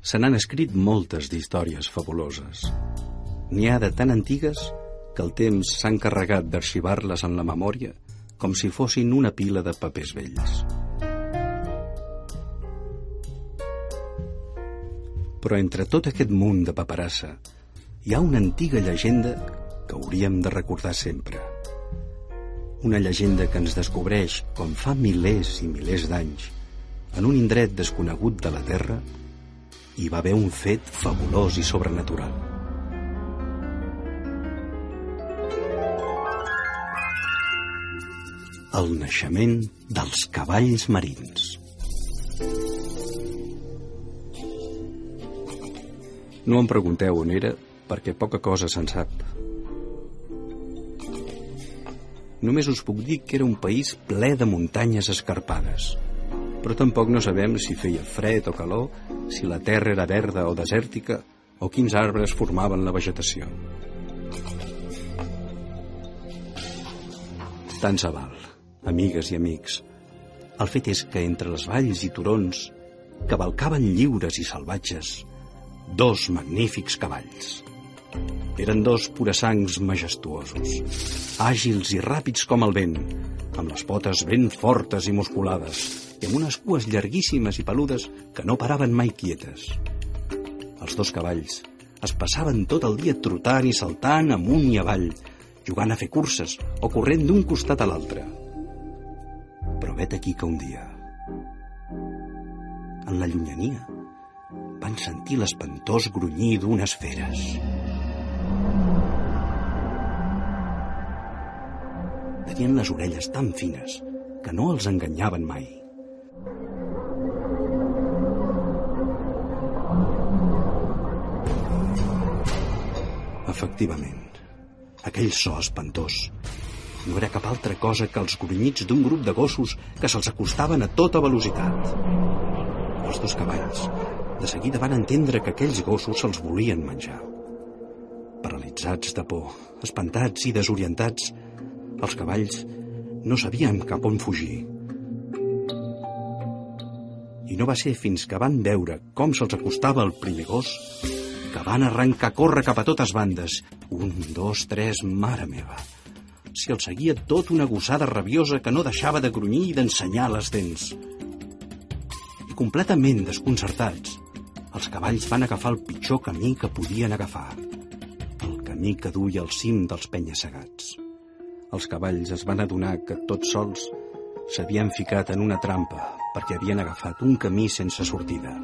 Se n'han escrit moltes d'històries fabuloses. N'hi ha de tan antigues que el temps s'ha encarregat d'arxivar-les en la memòria com si fossin una pila de papers vells. Però entre tot aquest munt de paperassa hi ha una antiga llegenda que hauríem de recordar sempre. Una llegenda que ens descobreix, com fa milers i milers d'anys, en un indret desconegut de la Terra, hi va haver un fet fabulós i sobrenatural. El naixement dels cavalls marins. No em pregunteu on era, perquè poca cosa se'n sap. Només us puc dir que era un país ple de muntanyes escarpades. Però tampoc no sabem si feia fred o calor, si la terra era verda o desèrtica, o quins arbres formaven la vegetació. Tant se val, amigues i amics. El fet és que entre les valls i turons cavalcaven lliures i salvatges dos magnífics cavalls. Eren dos purasangs majestuosos, àgils i ràpids com el vent, amb les potes ben fortes i musculades, i amb unes cues llarguíssimes i peludes que no paraven mai quietes. Els dos cavalls es passaven tot el dia trotant i saltant amunt i avall, jugant a fer curses o corrent d'un costat a l'altre. Però vet aquí que un dia, en la llunyania, van sentir l'espantós grunyir d'unes feres. Tenien les orelles tan fines que no els enganyaven mai. Efectivament, aquell so espantós no era cap altra cosa que els grunyits d'un grup de gossos que se'ls acostaven a tota velocitat. Els dos cavalls de seguida van entendre que aquells gossos se'ls volien menjar. Paralitzats de por, espantats i desorientats, els cavalls no sabien cap on fugir. I no va ser fins que van veure com se'ls acostava el primer gos que van arrencar a córrer cap a totes bandes. Un, dos, tres, mare meva. Si el seguia tot una gossada rabiosa que no deixava de grunyir i d'ensenyar les dents. I completament desconcertats, els cavalls van agafar el pitjor camí que podien agafar. El camí que duia al cim dels penya-segats. Els cavalls es van adonar que tots sols s'havien ficat en una trampa perquè havien agafat un camí sense sortida.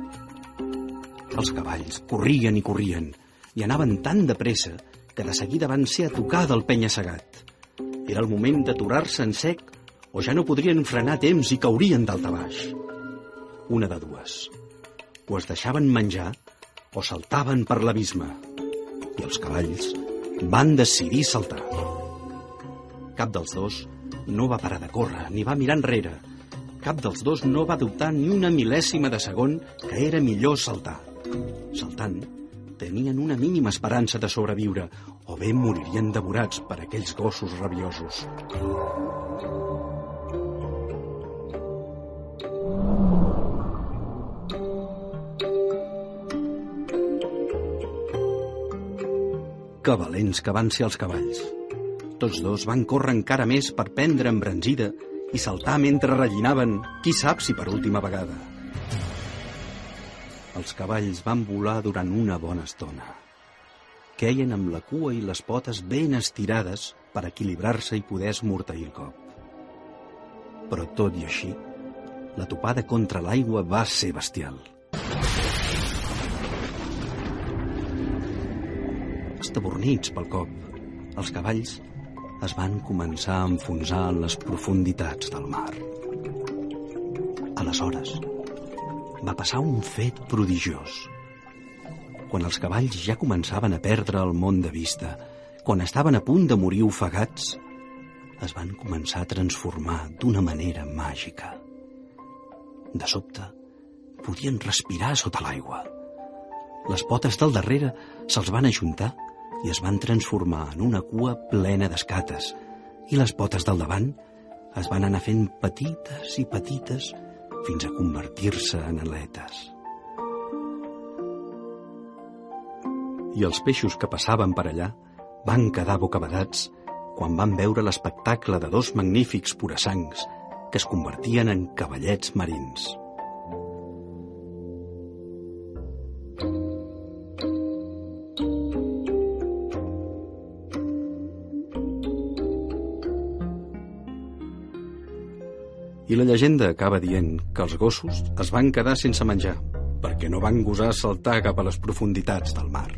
Els cavalls corrien i corrien i anaven tan de pressa que de seguida van ser a tocar del penya-segat. Era el moment d'aturar-se en sec o ja no podrien frenar temps i caurien dalt a baix. Una de dues. O es deixaven menjar o saltaven per l'abisme. I els cavalls van decidir saltar. Cap dels dos no va parar de córrer ni va mirar enrere. Cap dels dos no va dubtar ni una mil·lèsima de segon que era millor saltar. Saltant, tenien una mínima esperança de sobreviure o bé moririen devorats per aquells gossos rabiosos. Que valents que van ser els cavalls. Tots dos van córrer encara més per prendre embranzida i saltar mentre rellinaven, qui sap si per última vegada. Els cavalls van volar durant una bona estona. Queien amb la cua i les potes ben estirades per equilibrar-se i poder esmorteir el cop. Però tot i així, la topada contra l'aigua va ser bestial. Estabornits pel cop, els cavalls es van començar a enfonsar en les profunditats del mar. Aleshores, va passar un fet prodigiós. Quan els cavalls ja començaven a perdre el món de vista, quan estaven a punt de morir ofegats, es van començar a transformar d'una manera màgica. De sobte, podien respirar sota l'aigua. Les potes del darrere se'ls van ajuntar i es van transformar en una cua plena d'escates i les potes del davant es van anar fent petites i petites fins a convertir-se en aletes. I els peixos que passaven per allà van quedar bocabadats quan van veure l'espectacle de dos magnífics purasangs que es convertien en cavallets marins. I la llegenda acaba dient que els gossos es van quedar sense menjar perquè no van gosar saltar cap a les profunditats del mar.